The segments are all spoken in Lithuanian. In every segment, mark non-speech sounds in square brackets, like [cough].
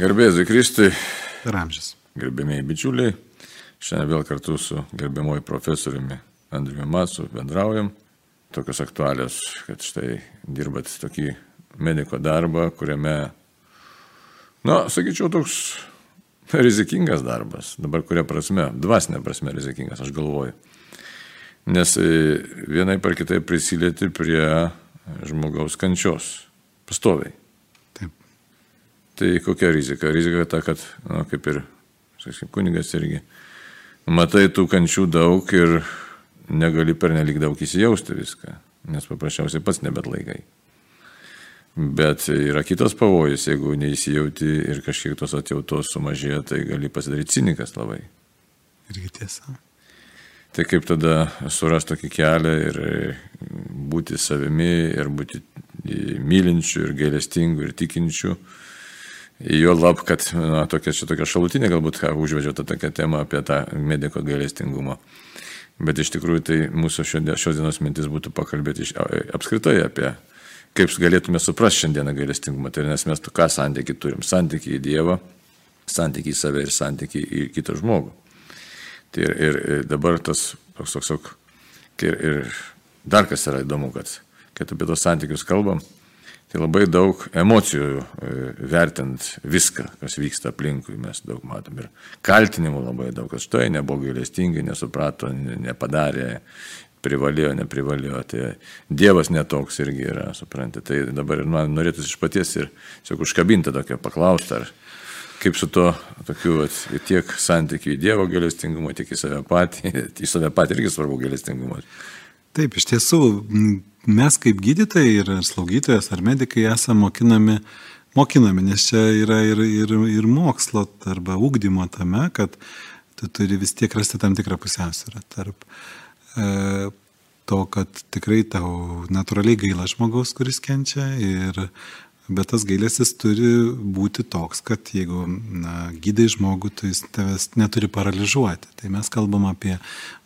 Garbėzui Kristui, per amžius. gerbėmiai bičiuliai, šiandien vėl kartu su gerbiamoju profesoriumi Andriumi Matsu bendraujam. Tokios aktualios, kad štai dirbat tokį mediko darbą, kuriame, na, sakyčiau, toks rizikingas darbas. Dabar kuria prasme, dvasinė prasme rizikingas, aš galvoju. Nes e, vienai par kitai prisilieti prie žmogaus kančios. Pastoviai. Tai kokia rizika? Rizika ta, kad, na, kaip ir, sakysim, kunigas irgi, matai tų kančių daug ir negali per nelik daug įsijausti viską, nes paprasčiausiai pats nebet laikai. Bet yra kitas pavojus, jeigu neįsijauti ir kažkiek tos atjautos sumažėja, tai gali pasidaryti cinikas labai. Irgi tiesa. Tai kaip tada surasti tokį kelią ir būti savimi, ir būti mylinčių, ir gailestingų, ir tikinčių. Jo lab, kad na, tokia, čia tokia šalutinė galbūt užvedžiau tą tokią temą apie tą mediko gailestingumą. Bet iš tikrųjų tai mūsų šios dienos mintis būtų pakalbėti iš, apskritai apie kaip galėtume suprasti šiandieną gailestingumą. Tai nes mes ką santykiai turim? Santykiai į Dievą, santykiai į save ir santykiai į kitą žmogų. Tai ir, ir, ir dabar tas toks, toks, toks, ir, ir dar kas yra įdomu, kad, kad apie tos santykius kalbam, tai labai daug emocijų vertint viską, kas vyksta aplinkui, mes daug matom. Ir kaltinimų labai daug, kad štai nebuvo gailestingai, nesuprato, nepadarė, privalėjo, neprivalėjo. Tai Dievas netoks irgi yra, suprantate. Tai dabar ir man norėtųsi iš paties ir tiesiog užkabinti tokią paklaustą, ar kaip su to tokiu at, tiek santykiu į Dievo gailestingumą, tiek į save patį, [laughs] į save patį irgi svarbu gailestingumas. Taip, iš tiesų, mes kaip gydytojai ir slaugytojas ar medikai esame mokinami, mokinami, nes čia yra ir, ir, ir mokslo arba ūkdymo tame, kad tu turi vis tiek rasti tam tikrą pusiausvyrą tarp e, to, kad tikrai tau natūraliai gaila žmogaus, kuris kenčia ir Bet tas gailestis turi būti toks, kad jeigu na, gydai žmogų, tai jis tavęs neturi paralyžiuoti. Tai mes kalbam apie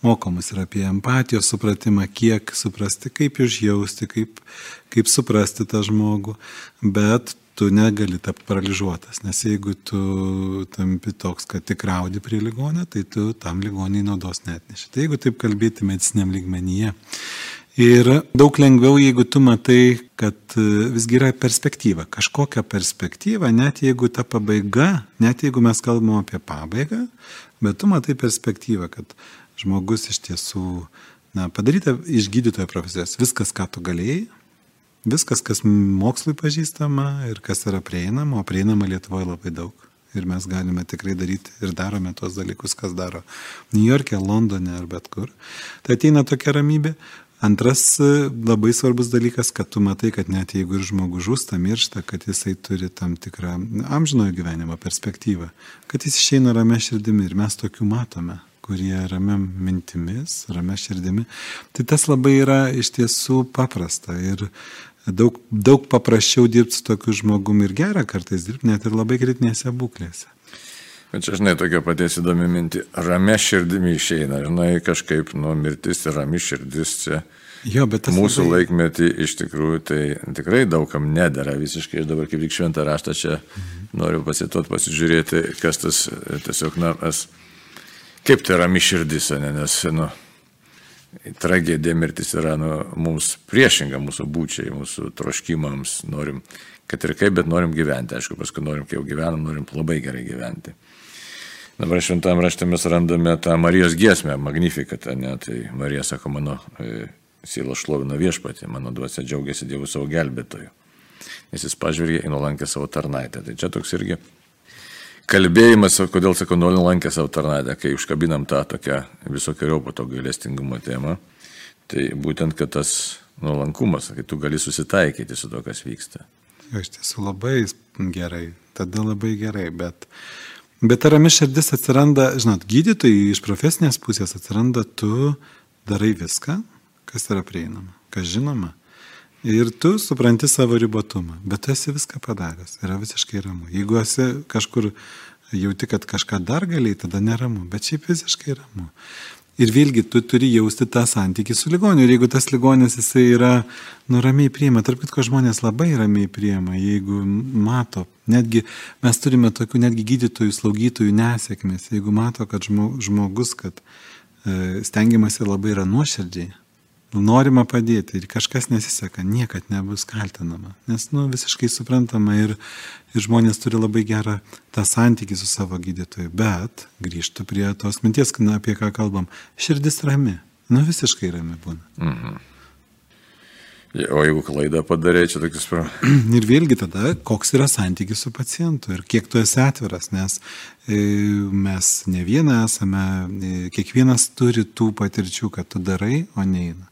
mokomus ir apie empatijos supratimą, kiek suprasti, kaip užjausti, kaip, kaip suprasti tą žmogų. Bet tu negali tapti paralyžiuotas, nes jeigu tu tampi toks, kad tik raudi prie ligonio, tai tu tam ligoniai naudos net neši. Tai jeigu taip kalbėti mediciniam lygmenyje, Ir daug lengviau, jeigu tu matai, kad e, visgi yra perspektyva, kažkokia perspektyva, net jeigu ta pabaiga, net jeigu mes kalbam apie pabaigą, bet tu matai perspektyvą, kad žmogus iš tiesų, na, padaryta iš gydytojo profesijos viskas, ką tu galėjai, viskas, kas mokslui pažįstama ir kas yra prieinama, o prieinama Lietuvoje labai daug. Ir mes galime tikrai daryti ir darome tos dalykus, kas daro New York'e, Londone ar bet kur. Tai ateina tokia ramybė, Antras e, labai svarbus dalykas, kad tu matai, kad net jeigu ir žmogus žūsta, miršta, kad jisai turi tam tikrą amžinojo gyvenimo perspektyvą, kad jis išeina ramia širdimi ir mes tokių matome kurie ramia mintimis, ramia širdimi. Tai tas labai yra iš tiesų paprasta ir daug, daug paprasčiau dirbti su tokiu žmogumi ir gera kartais dirbti net ir labai kritinėse būklėse. Bet čia, žinai, tokia paties įdomi minti. Ramia širdimi išeina, žinai, kažkaip, nu, mirtis ir rami širdis čia. Jo, bet mūsų labai... laikmetį iš tikrųjų tai tikrai daugam nedara visiškai. Aš dabar kaip tik šventą raštą čia mhm. noriu pasituot, pasižiūrėti, kas tas tiesiog, na, mes, kaip tai rami širdis, ne, nes, nu, tragedija mirtis yra nu, mums priešinga mūsų būčiai, mūsų troškimams, norim, kad ir kaip, bet norim gyventi. Aišku, paskui norim, kai jau gyvenam, norim labai gerai gyventi. Dabar šventame rašte mes randame tą Marijos giesmę, magnifikatą, ne, tai Marija sako, mano e, siela šlovina viešpatį, mano dvasia džiaugiasi Dievu savo gelbėtoju. Nes jis pažvelgė į nuolankę savo tarnaitę. Tai čia toks irgi kalbėjimas, kodėl sakau, nuolankę savo tarnaitę, kai užkabinam tą tokią visokiojo pato gailestingumo temą, tai būtent, kad tas nuolankumas, kai tu gali susitaikyti su to, kas vyksta. Iš tiesų labai gerai, tada labai gerai, bet Bet ta rami širdis atsiranda, žinot, gydytojai iš profesinės pusės atsiranda, tu darai viską, kas yra prieinama, kas žinoma. Ir tu supranti savo ribotumą, bet tu esi viską padaręs, yra visiškai ramu. Jeigu esi kažkur jauti, kad kažką dar galiai, tada neramu, bet šiaip visiškai ramu. Ir vėlgi tu turi jausti tą santykį su ligoniu. Ir jeigu tas ligonis jisai yra, nu, ramiai priima, tarp kitko žmonės labai ramiai priima, jeigu mato, netgi mes turime tokių netgi gydytojų, slaugytojų nesėkmės, jeigu mato, kad žmogus, kad e, stengiamasi labai yra nuoširdžiai, norima padėti ir kažkas nesiseka, niekad nebus kaltinama. Nes, nu, visiškai suprantama ir, ir žmonės turi labai gerą tą santykį su savo gydytoju. Bet grįžtų prie tos minties, na, apie ką kalbam. Širdis rami. Nu, visiškai rami būna. Mhm. O jeigu klaidą padarė, čia tokius pro. [clears throat] Ir vėlgi tada, koks yra santykis su pacientu ir kiek tu esi atviras, nes e, mes ne vieną esame, e, kiekvienas turi tų patirčių, kad tu darai, o neina.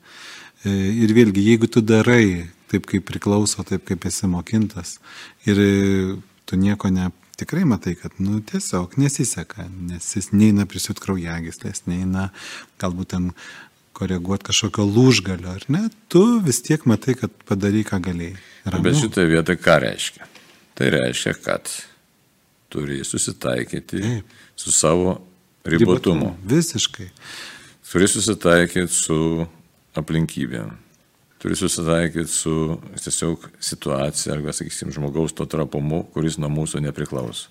E, ir vėlgi, jeigu tu darai taip, kaip priklauso, taip, kaip esi mokintas, ir e, tu nieko ne, tikrai matai, kad, nu, tiesiog nesiseka, nes jis neina prisiūt kraujagyslės, neina galbūt ten koreguoti kažkokio lūžgalio, ar ne, tu vis tiek matai, kad padarai, ką galėjai. Ramu. Bet šitoje vietoje ką reiškia? Tai reiškia, kad turi susitaikyti Taip. su savo ribotumu. ribotumu. Visiškai. Turi susitaikyti su aplinkybėm. Turi susitaikyti su tiesiog situacija arba, sakysim, žmogaus to trapumu, kuris nuo mūsų nepriklauso.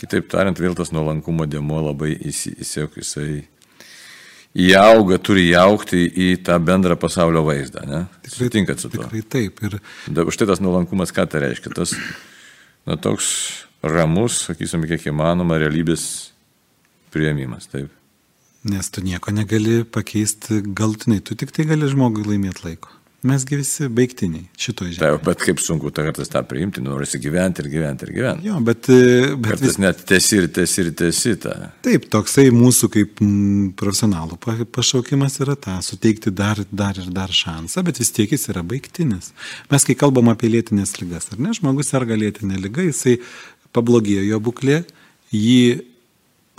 Kitaip tariant, vėl tas nuolankumo dėmo labai įsiek jisai įauga, turi įaukti į tą bendrą pasaulio vaizdą. Ne? Tikrai, Sutinkat su tuo? Tikrai taip. Ir... Da, štai tas nuolankumas, ką tai reiškia? Tas na, toks ramus, sakysim, kiek įmanoma, realybės prieimimas. Taip. Nes tu nieko negali pakeisti galtinai, tu tik tai gali žmogui laimėti laiko. Mesgi visi baigtiniai šitoje žemėje. Taip, bet kaip sunku tą kartą tą priimti, norisi gyventi ir gyventi ir gyventi. Jo, bet... E, bet Kartais vis... net tesi ir tesi ir tesi tą. Taip, toksai mūsų kaip profesionalų pašaukimas yra tą, suteikti dar, dar ir dar šansą, bet vis tiek jis yra baigtinis. Mes kai kalbam apie lėtinės lygas, ar ne, žmogus serga lėtinė lyga, jisai pablogėjo jo būklė, jį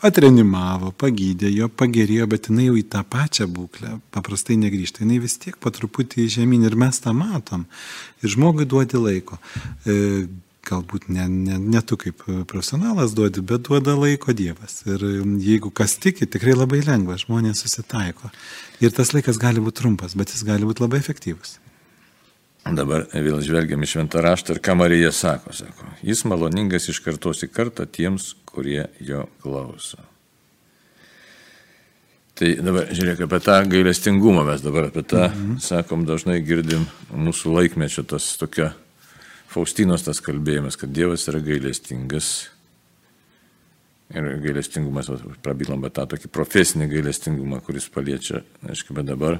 atrenimavo, pagydė, jo pagerėjo, bet jinai jau į tą pačią būklę paprastai negrįžta. Jinai vis tiek po truputį žemyn ir mes tą matom. Ir žmogui duodi laiko. E, galbūt ne, ne, ne tu kaip profesionalas duodi, bet duoda laiko Dievas. Ir jeigu kas tiki, tikrai labai lengva, žmonės susitaiko. Ir tas laikas gali būti trumpas, bet jis gali būti labai efektyvus. Dabar vėl žvelgiam į šventą raštą ir ką Marija sako, sako, jis maloningas iš kartos į kartą tiems, kurie jo klauso. Tai dabar žiūrėk apie tą gailestingumą, mes dabar apie tą, mhm. sakom, dažnai girdim mūsų laikmečio tas tokia Faustinos tas kalbėjimas, kad Dievas yra gailestingas. Ir gailestingumas, prabylam apie tą tokį profesinį gailestingumą, kuris paliečia, aišku, bet dabar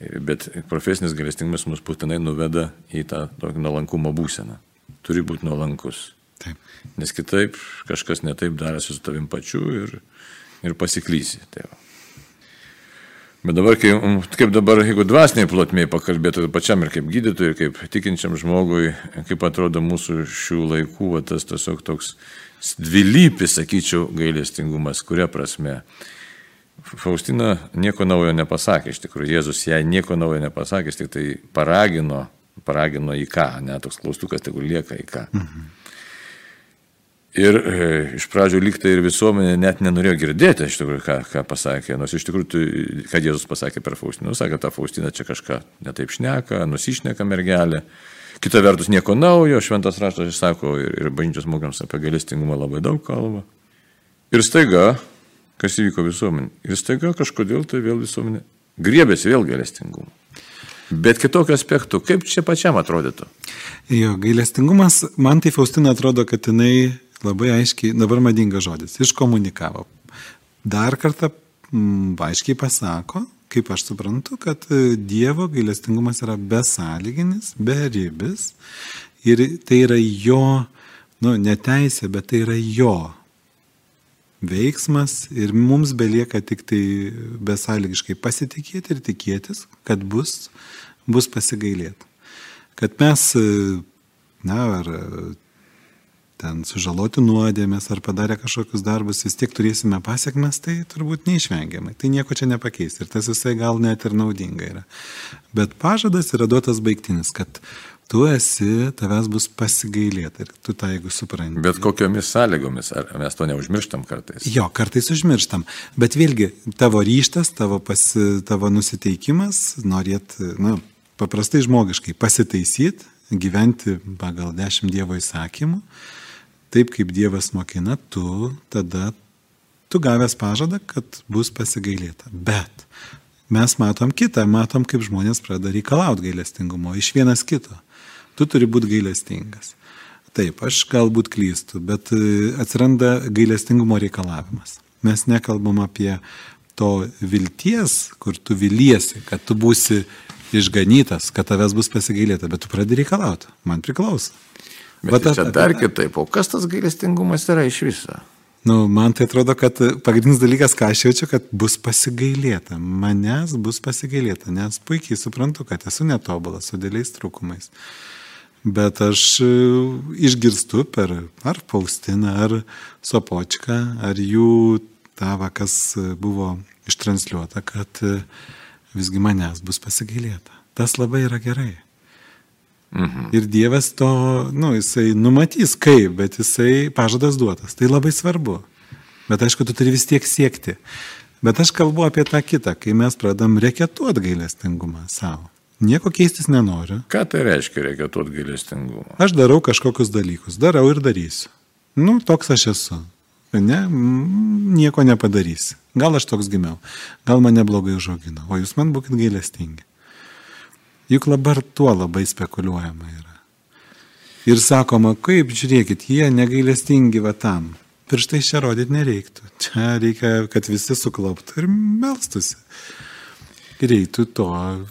Bet profesinis galestingumas mus būtinai nuveda į tą tokį nuolankumo būseną. Turi būti nuolankus. Taip. Nes kitaip kažkas netaip darėsi su tavim pačiu ir, ir pasiklysi. Tai. Bet dabar, kai, kaip dabar, jeigu dvasiniai plotmiai pakalbėtų pačiam ir kaip gydytojui, ir kaip tikinčiam žmogui, kaip atrodo mūsų šių laikų, va, tas tiesiog toks dvilypis, sakyčiau, gailestingumas, kuria prasme. Faustina nieko naujo nepasakė, iš tikrųjų Jėzus jai nieko naujo nepasakė, tik tai paragino, paragino į ką, ne toks klaustukas, tegul lieka į ką. Mhm. Ir e, iš pradžių liktai ir visuomenė net nenorėjo girdėti, iš tikrųjų, ką, ką pasakė, nors iš tikrųjų, tai, ką Jėzus pasakė per Faustiną, nu, sakė, ta Faustina čia kažką netaip šneka, nusišneka mergelė. Kita vertus, nieko naujo, šventas raštas išsako ir, ir bažnyčios mokams apie galestingumą labai daug kalba. Ir staiga kas įvyko visuomenė. Ir staiga kažkodėl tai vėl visuomenė griebėsi vėl gailestingumo. Bet kitokiu aspektu, kaip čia pačiam atrodytų? Jo, gailestingumas, man tai Faustina atrodo, kad jinai labai aiškiai, dabar madingas žodis, iškomunikavo. Dar kartą m, mm, aiškiai pasako, kaip aš suprantu, kad e, Dievo gailestingumas yra besąlyginis, beribis ir tai yra jo, nu, neteisė, bet tai yra jo veiksmas ir mums belieka tik tai besąlygiškai pasitikėti ir tikėtis, kad bus, bus pasigailėta. Kad mes, na, ar ten sužaloti nuodėmės ar padarę kažkokius darbus, vis tiek turėsime pasiekmes, tai turbūt neišvengiamai. Tai nieko čia nepakeis ir tas visai gal net ir naudinga yra. Bet pažadas yra duotas baigtinis, kad tu esi, tavęs bus pasigailėta ir tu tą jeigu supranti. Bet kokiomis sąlygomis, ar mes to neužmirštam kartais? Jo, kartais užmirštam, bet vėlgi tavo ryštas, tavo, pasi, tavo nusiteikimas, norėt, na, paprastai žmogiškai pasitaisyti, gyventi pagal dešimt Dievo įsakymų, taip kaip Dievas mokina, tu tada, tu gavęs pažadą, kad bus pasigailėta. Bet mes matom kitą, matom, kaip žmonės pradeda reikalauti gailestingumo iš vienas kito tu turi būti gailestingas. Taip, aš galbūt klystu, bet e, atsiranda gailestingumo reikalavimas. Mes nekalbam apie to vilties, kur tu viliesi, kad tu būsi išganytas, kad tavęs bus pasigailėta, bet tu pradedi reikalauti. Man priklauso. Bet Va, čia dar kitaip, o kas tas gailestingumas yra iš viso? Nu, man tai atrodo, kad pagrindinis dalykas, ką aš jaučiu, kad bus pasigailėta. Manęs bus pasigailėta, nes puikiai suprantu, kad esu netobulas, su dėliais trūkumais bet aš e, išgirstu per ar Faustiną, ar Sopočką, ar jų tavą, kas buvo ištransliuota, kad e, visgi manęs bus pasigailėta. Tas labai yra gerai. Mhm. Ir Dievas to, nu, jisai numatys kaip, bet jisai pažadas duotas. Tai labai svarbu. Bet aišku, tu turi vis tiek siekti. Bet aš kalbu apie tą kitą, kai mes pradam reketuoti gailestingumą savo. Nieko keistis nenoriu. Ką tai reiškia, reikia tuot gailestingumo? Aš darau kažkokius dalykus, darau ir darysiu. Nu, toks aš esu. Ne, nieko nepadarysi. Gal aš toks gimiau, gal mane blogai užaugino, o jūs man būkite gailestingi. Juk dabar tuo labai spekuliuojama yra. Ir sakoma, kaip žiūrėkit, jie negailestingi va tam. Pirštai čia rodyti nereiktų. Čia reikia, kad visi suklauptų ir melstusi. Reiktų to,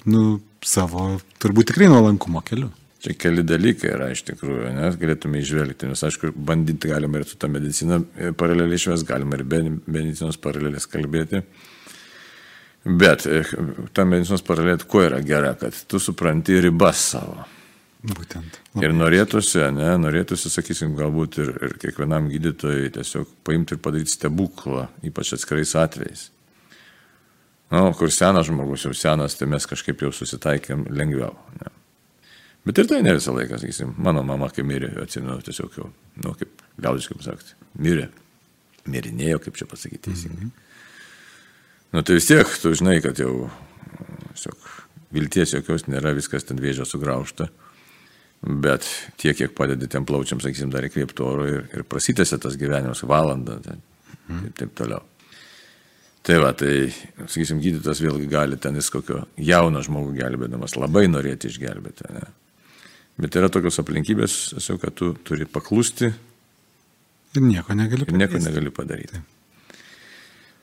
nu, savo, turbūt tikrai nuolankumo keliu. Čia keli dalykai yra iš tikrųjų, nes galėtume išvelgti, nes aišku, bandyti galima ir su tą mediciną paraleliai išves, galima ir be medicinos paralelės kalbėti. Bet e, ta medicinos paralelė kuo yra gera, kad tu supranti ribas savo. Būtent. Labai. Ir norėtųsi, ne, norėtųsi, sakysim, galbūt ir, ir kiekvienam gydytojui tiesiog paimti ir padaryti stebuklą, ypač atskirais atvejais. Nu, kur senas žmogus jau senas, tai mes kažkaip jau susitaikėm lengviau. Ne. Bet ir tai ne visą laiką, sakysim, mano mama, kai mirė, atsimenu, tiesiog jau, nu, kaip liaudiškai pasakyti, mirė, mirinėjo, kaip čia pasakyti teisingai. Mm -hmm. Nu, tai vis tiek, tu žinai, kad jau, tiesiog, vilties jokios nėra, viskas ten vėžio sugraužta. Bet tiek, kiek padedi tiem plaučiam, sakysim, dar įkvėpti oro ir, ir prasitėsi tas gyvenimas valandą, tai, mm. taip, taip toliau. Tai va, tai, sakysim, gydytas vėlgi gali ten jis kokio jauno žmogų gelbėdamas labai norėti išgelbėti. Ne? Bet yra tokios aplinkybės, tiesiog, kad tu turi paklusti. Ir nieko negali padaryti. Ir nieko negali padaryti. Tai.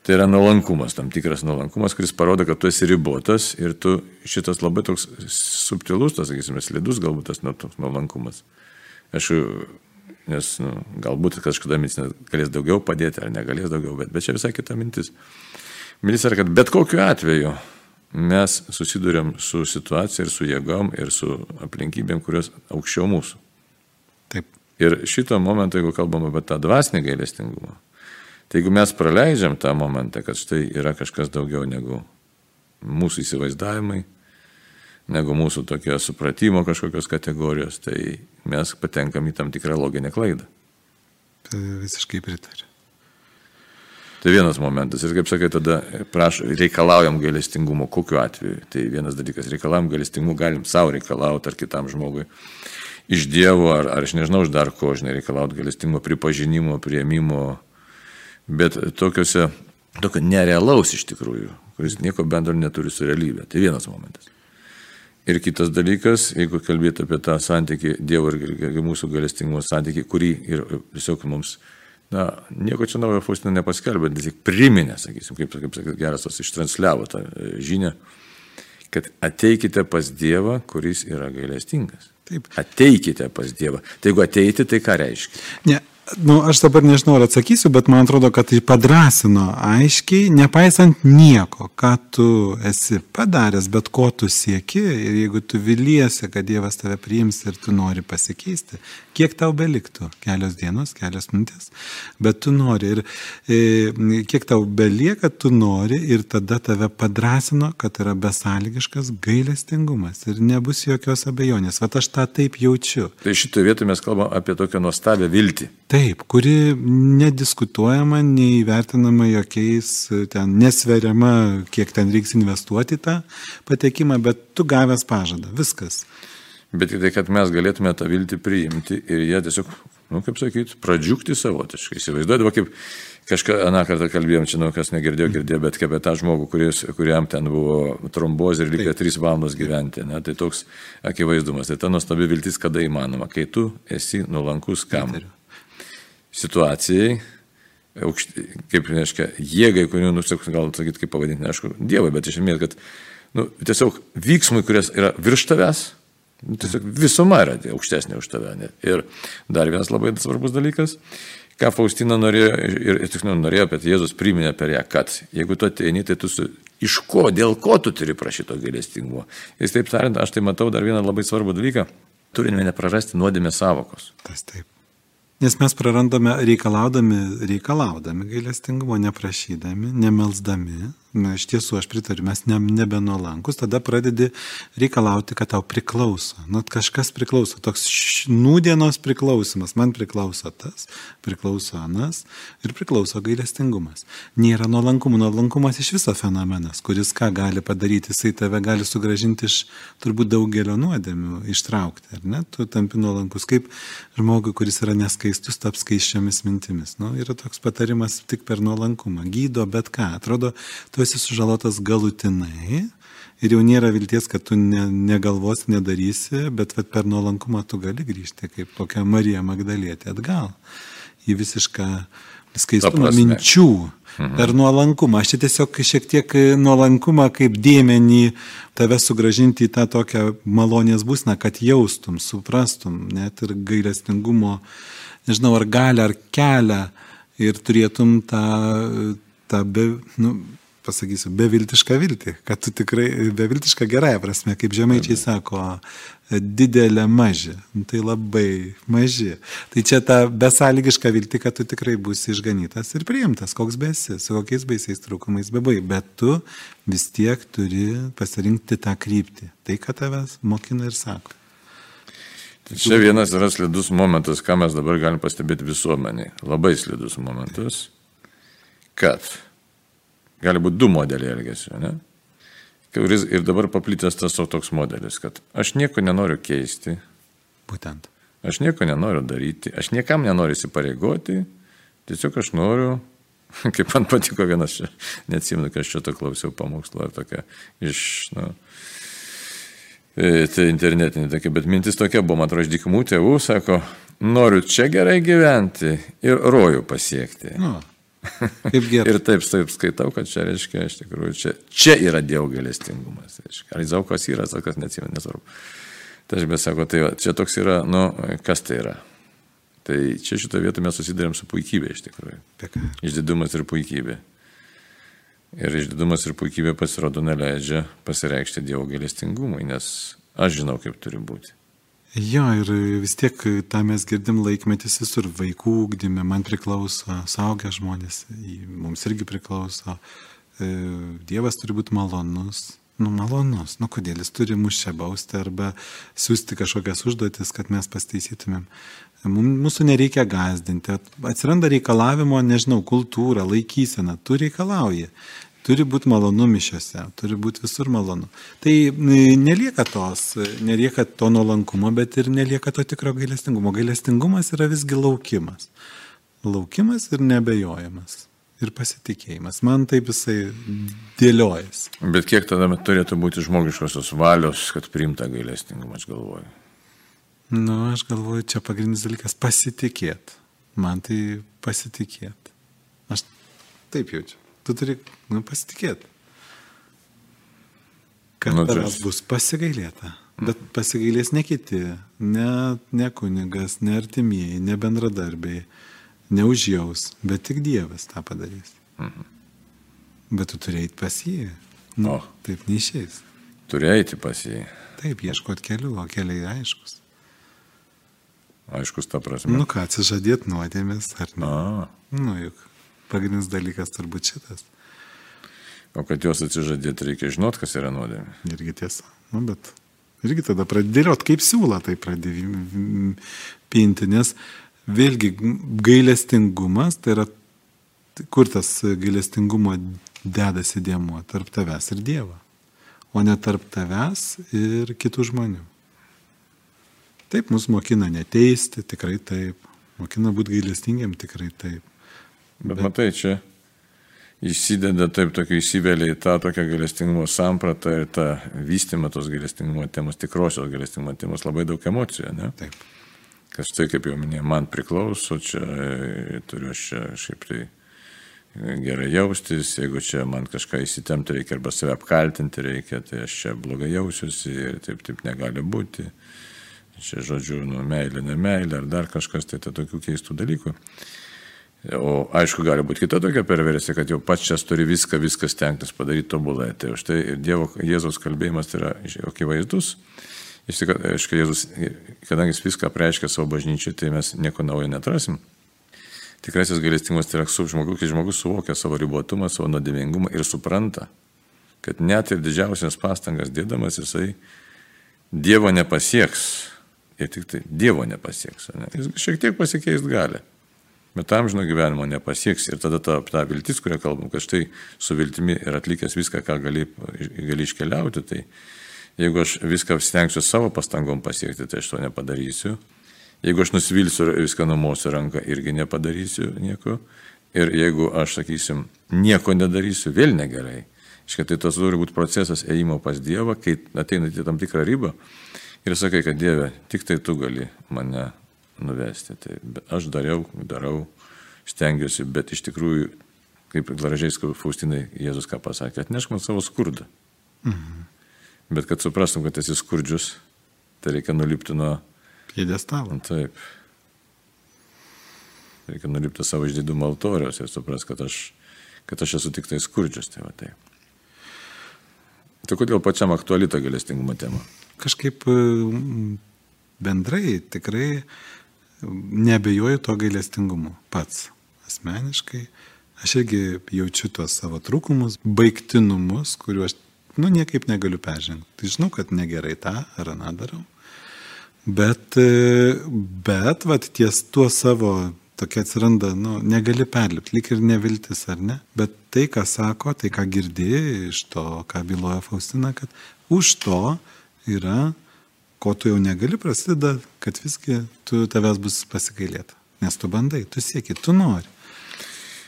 tai yra nuolankumas, tam tikras nuolankumas, kuris parodo, kad tu esi ribotas ir tu šitas labai toks subtilus, tas, sakysime, slidus galbūt tas nuolankumas. Aš nes nu, galbūt kažkada medicina galės daugiau padėti ar negalės daugiau, bet, bet čia visai kita mintis. Mintis yra, kad bet kokiu atveju mes susidurėm su situacija ir su jėgom ir su aplinkybėm, kurios aukščiau mūsų. Taip. Ir šito momento, jeigu kalbam apie tą dvasinį gailestingumą, tai jeigu mes praleidžiam tą momentą, kad štai yra kažkas daugiau negu mūsų įsivaizdavimai, negu mūsų tokio supratimo kažkokios kategorijos, tai mes patenkam į tam tikrą loginę klaidą. Tai visiškai pritariu. Tai vienas momentas. Ir kaip sakai, tada praš, reikalaujam gailestingumo, kokiu atveju. Tai vienas dalykas, reikalaujam gailestingumo, galim savo reikalauti ar kitam žmogui. Iš Dievo, ar, ar aš nežinau, iš dar ko, žinai, reikalauti gailestingumo, pripažinimo, prieimimo. Bet tokiuose, tokio nerealaus iš tikrųjų, kuris nieko bendro neturi su realybė. Tai vienas momentas. Ir kitas dalykas, jeigu kalbėtų apie tą santykį, Dievo ir, mūsų galestingumo santykį, kurį ir tiesiog mums, na, nieko čia naujo Faustina nepaskelbė, tik priminė, sakysim, kaip, kaip sakyt, geras tas ištransliavo tą e, žinią, kad ateikite pas Dievą, kuris yra gailestingas. Taip. Ateikite pas Dievą. Tai jeigu ateiti, tai ką reiškia? Ne, nu, aš dabar nežinau, ar atsakysiu, bet man atrodo, kad tai padrasino aiškiai, nepaisant nieko, ką tu esi padaręs, bet ko tu sieki ir jeigu tu viliesi, kad Dievas tave priims ir tu nori pasikeisti, kiek tau beliktų? Kelios dienos, kelios minutės, bet tu nori ir e, kiek tau belieka, tu nori ir tada tave padrasino, kad yra besąlygiškas gailestingumas ir nebus jokios abejonės. Vat aš tą taip jaučiu. Tai šitoje vietoje mes kalbame apie tokią nuostabią viltį. Taip, kuri nediskutuojama, neįvertinama jokiais, ten nesveriama, kiek ten reiks investuoti tą patekimą, bet tu gavęs pažadą, viskas. Bet tik tai, kad mes galėtume tą viltį priimti ir jie tiesiog, nu, kaip sakyti, pradžiūkti savotiškai. Įsivaizduodavo, kaip kažką aną kartą kalbėjom, čia, nu, kas negirdėjo, girdėjo, bet kaip apie tą žmogų, kuris, kuriam ten buvo trombozė ir likę 3 valandos gyventi. Ne? Tai toks akivaizdumas. Tai ta nuostabi viltis kada įmanoma, kai tu esi nuolankus kam. Įtariu situacijai, aukšti, kaip, reiškia, jėgai, kurių, nu, gal sakyti, kaip pavadinti, neaišku, Dievui, bet iš esmės, kad, nu, tiesiog vyksmui, kuris yra virš tavęs, nu, tiesiog visuma yra aukštesnė už tave. Ne? Ir dar vienas labai svarbus dalykas, ką Faustina norėjo, ir, ir tiksliau norėjo, bet Jėzus priminė per ją, kad jeigu tu ateini, tai tu su, iš ko, dėl ko tu turi prašyti to gailestingumo. Ir taip tariant, aš tai matau dar vieną labai svarbų dalyką, turime neprarasti nuodėmės savokos. Tas taip. Nes mes prarandame reikalaudami, reikalaudami gailestingumo, neprašydami, nemelsdami, Na, iš tiesų, aš pritariu, mes ne, nebenuolankus, tada pradedi reikalauti, kad tau priklauso. Nu, kažkas priklauso, toks nūdienos priklausimas, man priklauso tas, priklauso anas ir priklauso gailestingumas. Nėra nuolankumo, nuolankumas iš viso fenomenas, kuris ką gali padaryti, jisai tave gali sugražinti iš turbūt daugelio nuodėmių, ištraukti, ar ne? Tu tampi nuolankus kaip žmogui, kuris yra neskaistus, taps skaiščiomis mintimis. Nu, yra toks patarimas tik per nuolankumą. Gydo bet ką. Atrodo, tu tu esi sužalotas galutinai ir jau nėra vilties, kad tu ne, negalvos, nedarysi, bet vat, per nuolankumą tu gali grįžti, kaip kokia Marija Magdalietė atgal į visišką skaistumą minčių. Mhm. Per nuolankumą. Aš čia tiesiog šiek tiek nuolankumą kaip dėmenį tave sugražinti į tą tokią malonės būsną, kad jaustum, suprastum, net ir gailestingumo, nežinau, ar galę, ar kelią ir turėtum tą, tą be, nu, pasakysiu, beviltišką viltį, kad tu tikrai, beviltišką gerąją prasme, kaip žemaičiai sako, didelė maži, nu, tai labai maži. Tai čia ta besąlygiška viltį, kad tu tikrai būsi išganytas ir priimtas, koks besi, su kokiais baisiais trūkumais bebai, bet tu vis tiek turi pasirinkti tą kryptį, tai, ką tavęs mokina ir sako. Tai čia vienas yra slidus momentas, ką mes dabar galim pastebėti visuomeniai. Labai slidus momentas, kad gali būti du modeliai elgesio, ne? Kuris ir dabar paplitęs tas toks modelis, kad aš nieko nenoriu keisti. Būtent. Aš nieko nenoriu daryti, aš niekam nenoriu įsipareigoti, tiesiog aš noriu, [laughs] kaip man patiko vienas neatsimenu, kad aš čia to klausiau pamokslo ar tokia iš, na, nu, tai internetinė tokia, bet mintis tokia buvo, man atrodo, iš dykumų tėvų, sako, noriu čia gerai gyventi ir rojų pasiekti. Nu. Kaip gerai. ir taip, taip skaitau, kad čia, reiškia, iš tikrųjų, čia, čia yra Dievo galestingumas. Reiškia. Ar Izaukas yra, sakas neatsimenu, nesvarbu. Tai aš bet sako, tai va, čia toks yra, nu, kas tai yra? Tai čia šitoje vietoje mes susidarėm su puikybė iš tikrųjų. Išdidumas ir puikybė. Ir išdidumas ir puikybė pasirodo neleidžia pasireikšti Dievo galestingumui, nes aš žinau, kaip turi būti. Jo, ir vis tiek tą mes girdim laikmetis visur, vaikų ūkdyme, man priklauso, saugę žmonės, mums irgi priklauso. E, Dievas turi būti malonus. Nu, malonus, nu kodėl jis turi mus čia bausti arba siūsti kažkokias užduotis, kad mes pasteisytumėm. Mūsų nereikia gazdinti. Atsiranda reikalavimo, nežinau, kultūra, laikysena, tu reikalauji. Turi būti malonu mišiose, turi būti visur malonu. Tai nelieka tos, nelieka to nuolankumo, bet ir nelieka to tikro gailestingumo. Gailestingumas yra visgi laukimas. Laukimas ir nebejojimas. Ir pasitikėjimas. Man taip jisai dėliojasi. Bet kiek tada turėtų būti žmogiškosios valios, kad priimta gailestingumą, aš galvoju? Nu, aš galvoju, čia pagrindinis dalykas - pasitikėti. Man tai pasitikėti. Aš taip jaučiu. Tu turi nu, pasitikėti. Kad nu, tavęs bus pasigailėta. Bet pasigailės ne kiti, ne, ne kunigas, ne artimieji, ne bendradarbiai, neužjaus, bet tik Dievas tą padarys. Mhm. Bet tu turėjai pas jį. Nu, o. Taip neišės. Turėjai pas jį. Taip, ieškot kelių, o keliai aiškus. Aiškus ta prasme. Nu ką, atsižadėt nuodėmės, ar ne? A. Nu juk, pagrindinis dalykas turbūt šitas. O kad juos atsižadėti, reikia žinot, kas yra nuodėmė. Irgi tiesa. Nu, bet irgi tada pradėliot kaip siūlą, tai pradėjai pinti, nes vėlgi gailestingumas, tai yra kur tas gailestingumo dedasi dėmuo tarp tavęs ir Dievo, o ne tarp tavęs ir kitų žmonių. Taip, mus mokina neteisti, tikrai taip. Mokina būti gailestingiam, tikrai taip. Bet, Bet matai, čia įsideda taip, tokio įsivelia į tą tokią gailestingumo sampratą ir tą vystymą tos gailestingumo temos, tikrosios gailestingumo temos, labai daug emocijų, ne? Taip. Kas tai, kaip jau minėjau, man priklauso, čia e, turiu aš čia šiaip tai gerai jaustis, jeigu čia man kažką įsitemti reikia arba save apkaltinti reikia, tai aš čia blogai jausiuosi ir taip, taip negali būti. Čia žodžiu, nu, meilė, ne meilė ar dar kažkas, tai tai tokių keistų dalykų. O aišku, gali būti kita tokia perversija, kad jau pats čia turi viską, viską stengtis padaryti tobulai. Tai už tai Dievo Jėzaus kalbėjimas yra akivaizdus. Iš tikrųjų, Jėzus, kadangi jis viską apreiškia savo bažnyčiai, tai mes nieko naujo netrasim. Tikrasis gailestingumas tai yra su žmogus, kai žmogus suvokia savo ribotumą, savo nuodėmingumą ir supranta, kad net ir didžiausias pastangas dėdamas jisai Dievo nepasieks. Ir tik tai Dievo nepasieks. Ne? Jis šiek tiek pasikeist gali. Bet tam žino gyvenimo nepasieks. Ir tada ta, ta viltis, kurią kalbam, kad štai su viltimi ir atlikęs viską, ką gali, gali iškeliauti, tai Jeigu aš viską stengsiu savo pastangom pasiekti, tai aš to nepadarysiu. Jeigu aš nusivilsiu ir viską numosiu ranką, irgi nepadarysiu nieko. Ir jeigu aš, sakysim, nieko nedarysiu, vėl negerai. Iškai tai tas turi būti procesas ėjimo pas Dievą, kai ateina į tam tikrą ribą ir sakai, kad Dieve, tik tai tu gali mane nuvesti. Tai aš dariau, darau, stengiuosi, bet iš tikrųjų, kaip gražiai Faustinai Jėzus ką pasakė, atnešk man savo skurdą. Mhm. Bet kad suprastum, kad esi skurdžius, tai reikia nulipti nuo... Pėdestalo. Taip. Reikia nulipti savo išdidumo altoriaus ir supras, kad aš, kad aš esu tik tai skurdžius. Tai, va, tai. tai kodėl pačiam aktuali ta galestingumo tema? Kažkaip bendrai tikrai nebejoju to gailestingumu pats asmeniškai. Aš irgi jaučiu tuos savo trūkumus, baigtinumus, kuriuos nu, niekaip negaliu peržengti. Tai žinau, kad negerai tą ar aną darau. Bet, e, bet, vat, ties tuo savo tokia atsiranda, nu, negali perlipti, lik ir neviltis, ar ne? Bet tai, ką sako, tai, ką girdėjai iš to, ką byloja Faustina, kad už to yra, ko tu jau negali, prasideda, kad visgi tu tavęs bus pasikailėta. Nes tu bandai, tu sieki, tu nori.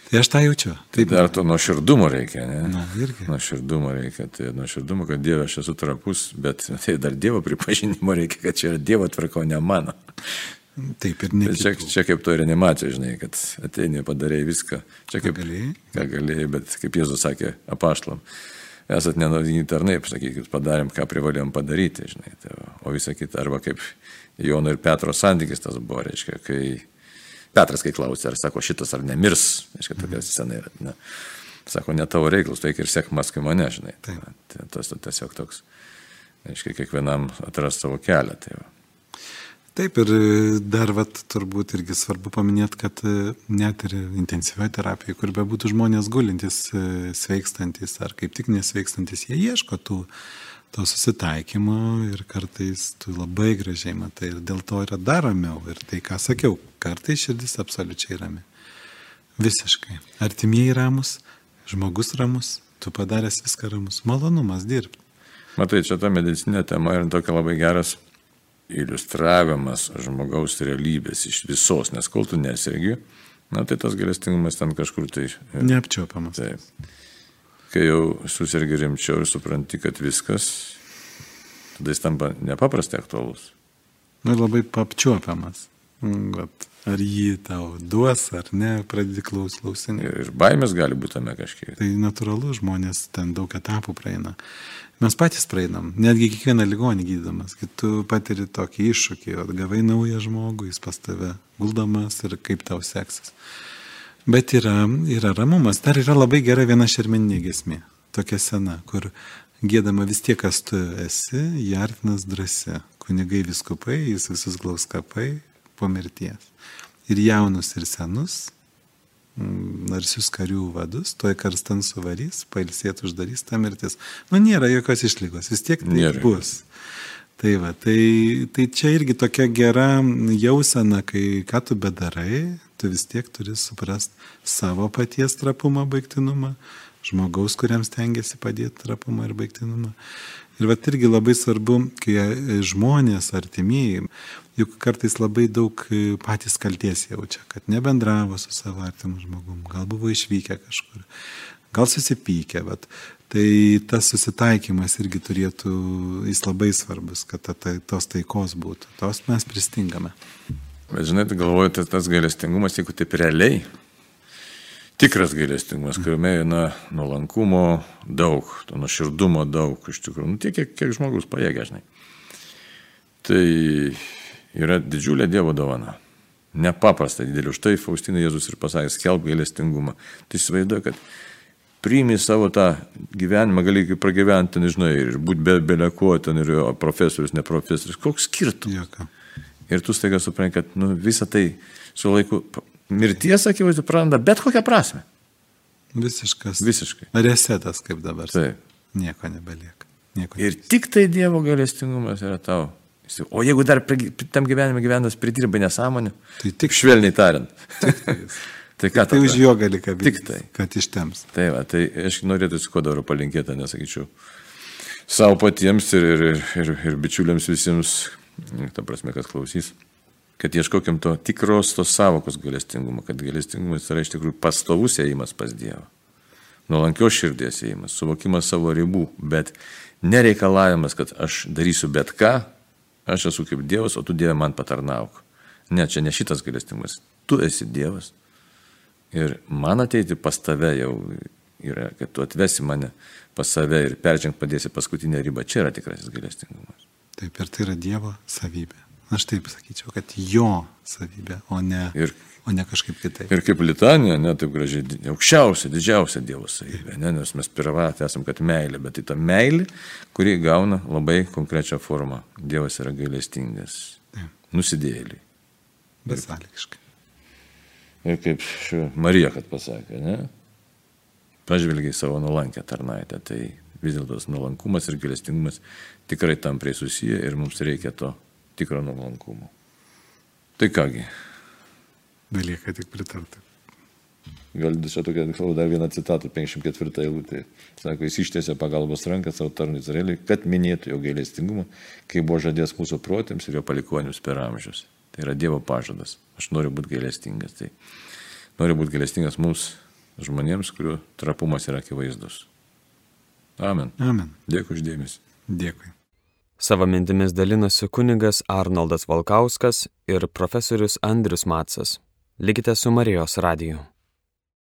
Tai aš tą jaučiu. Tai dar to nuoširdumo reikia, ne? Na, irgi. Nuoširdumo reikia, tai nuoširdumo, kad Dieve aš esu trapus, bet [laughs] tai dar Dievo pripažinimo reikia, kad čia yra Dievo tvarko, ne mano. Taip ir ne. Čia, čia kaip to reanimacija, žinai, kad ateini padarėjai viską. Čia kaip, ką galėjai? Ką galėjai, bet kaip Jėzus sakė apaštlom. Esat nenaudingi tarnai, sakykit, padarėm, ką privalėjom padaryti, žinai. Tai, o visą kitą, arba kaip Jono ir Petro santykis tas buvo, reiškia, kai Petras, kai klausė, ar sako šitas ar nemirs, aiškiai, tokia mhm. scena yra. Ne. Sako, ne tavo reikalas, tai ir sėk maskui mane, žinai. Tai, tas tiesiog toks, aiškiai, kiekvienam atras savo kelią. Tai va. Taip ir dar vat, turbūt irgi svarbu paminėti, kad e, net ir intensyvioje terapijoje, kur be būtų žmonės gulintis, e, sveikstantis ar kaip tik nesveikstantis, jie ieško tų to susitaikymo ir kartais tu labai gražiai matai ir dėl to yra dar ramiau. Ir tai, ką sakiau, kartais širdis absoliučiai rami. Visiškai. Artimieji ramus, žmogus ramus, tu padaręs viską ramus, malonumas dirbti. Matai, čia ta medicinė tema ir tokia labai geras iliustravimas žmogaus realybės iš visos, nes kol tu nesirgi, na tai tas galestingumas ten kažkur tai... Neapčiopamas. Taip kai jau susirgi rimčiau ir supranti, kad viskas, tada jis tampa nepaprastai aktualus. Nu ir labai apčiuopiamas. Mm, vat, ar jį tau duos, ar ne, pradedi klaus, klausinti. Ir baimės gali būti tame kažkiek. Tai natūralu, žmonės ten daug etapų praeina. Mes patys praeinam, netgi kiekvieną ligonį gydamas, kai tu patiri tokį iššūkį, atgavai naują žmogų, jis pas tave guldamas ir kaip tau seksis. Bet yra, yra ramumas. Dar yra labai gera viena šermeninė gesmė, tokia sena, kur gėdama vis tiek, kas tu esi, jartinas drąsi. Kunigai viskupai, jis visus glaus kapai po mirties. Ir jaunus, ir senus, mm, narsius karių vadus, toj karstan suvarys, pailsėt uždarys tą mirtis. Nu, nėra jokios išlygos, vis tiek tai nėra. bus. Tai va, tai, tai čia irgi tokia gera jausena, kai ką tu bedarai, tu vis tiek turi suprasti savo paties trapumą, baigtinumą, žmogaus, kuriam stengiasi padėti trapumą ir baigtinumą. Ir va irgi labai svarbu, kai žmonės, artimieji, juk kartais labai daug patys kalties jaučia, kad nebendravo su savo artimu žmogum, gal buvo išvykę kažkur, gal susipykę, bet tai tas susitaikymas irgi turėtų, jis labai svarbus, kad ta, ta, tos taikos būtų. Tos mes pristingame. Bet žinai, galvoju, tas, tas gailestingumas, jeigu taip realiai, tikras gailestingumas, kuriame na, nuolankumo daug, to nuoširdumo daug, iš tikrųjų, nu, tiek, kiek, kiek žmogus pajėgia, žinai. Tai yra didžiulė Dievo dovana. Nepaprastai didelė. Už tai Faustina Jėzus ir pasakė, skelb gailestingumą. Tai įsivaizduoju, kad priimi savo tą gyvenimą, gali pragyventi, nežinai, ir būti be beleko, ten ir profesorius, ne profesorius. Koks skirtumas? Ir tu staiga supranti, kad nu, visą tai su laiku mirties akivaizdu praranda bet kokią prasme. Visiškas. Visiškai. Resetas kaip dabar. Taip. Nieko nebelieka. Nieko Ir tik tai Dievo galestingumas yra tau. O jeigu dar tam gyvenime gyvenas pridirba nesąmonę, Tai tik švelniai tariant. tai [laughs] ką Tai už jo gali kabinti. Tik tai. Kad ištems. Tai va, tai aš norėtų su kuo dabar palinkėti, nesakyčiau, savo patiems ir, ir, ir, ir, ir bičiuliams visiems, ta prasme, kas klausys, kad ieškokim to tikros tos savokos galestingumo, kad galestingumas yra iš tikrųjų pastovus ėjimas pas Dievą. Nuolankios širdies ėjimas, suvokimas savo ribų, bet nereikalavimas, kad aš darysiu bet ką, aš esu kaip Dievas, o tu Dieve man patarnauk. Ne, čia ne šitas galestingumas. Tu esi Dievas. Ir man ateiti pas tave jau yra, kad tu atvesi mane pas save ir peržengti padėsi paskutinę ribą. Čia yra tikrasis galestingumas. Taip, ir tai yra Dievo savybė. Aš taip sakyčiau, kad jo savybė, o ne, Ir, o ne kažkaip kitaip. ir kaip litanija, ne taip gražiai, aukščiausia, didžiausia Dievo savybė, ne, nes mes pirmatė esam, kad meilė, bet tai ta meilė, kuri gauna labai konkrečią formą. Dievas yra gailestingas. Taip. Nusidėliai. Besąlygiškai. Ir kaip ši Marija, kad pasakė, ne? Pažvelgiai savo nuolankę tarnaitę, tai vis dėlto tas nuolankumas ir gailestingumas tikrai tampriai susiję ir mums reikia to tikro nuolankumo. Tai kągi, Belieka tik pritarti. gal čia tokia, dar vieną citatą, 54 eilutė. Sako, jis ištiesė pagalbos ranką savo tarnui Izraeliui, kad minėtų jo gailestingumą, kai buvo žadės mūsų protėms ir jo palikonims per amžius. Tai yra Dievo pažadas. Aš noriu būti gailestingas. Tai noriu būti gailestingas mums, žmonėms, kurių trapumas yra akivaizdus. Amen. Amen. Dėkui uždėmesi. Dėkui. Savo mintimis dalinosi kunigas Arnoldas Valkauskas ir profesorius Andrius Matsas. Likite su Marijos radiju.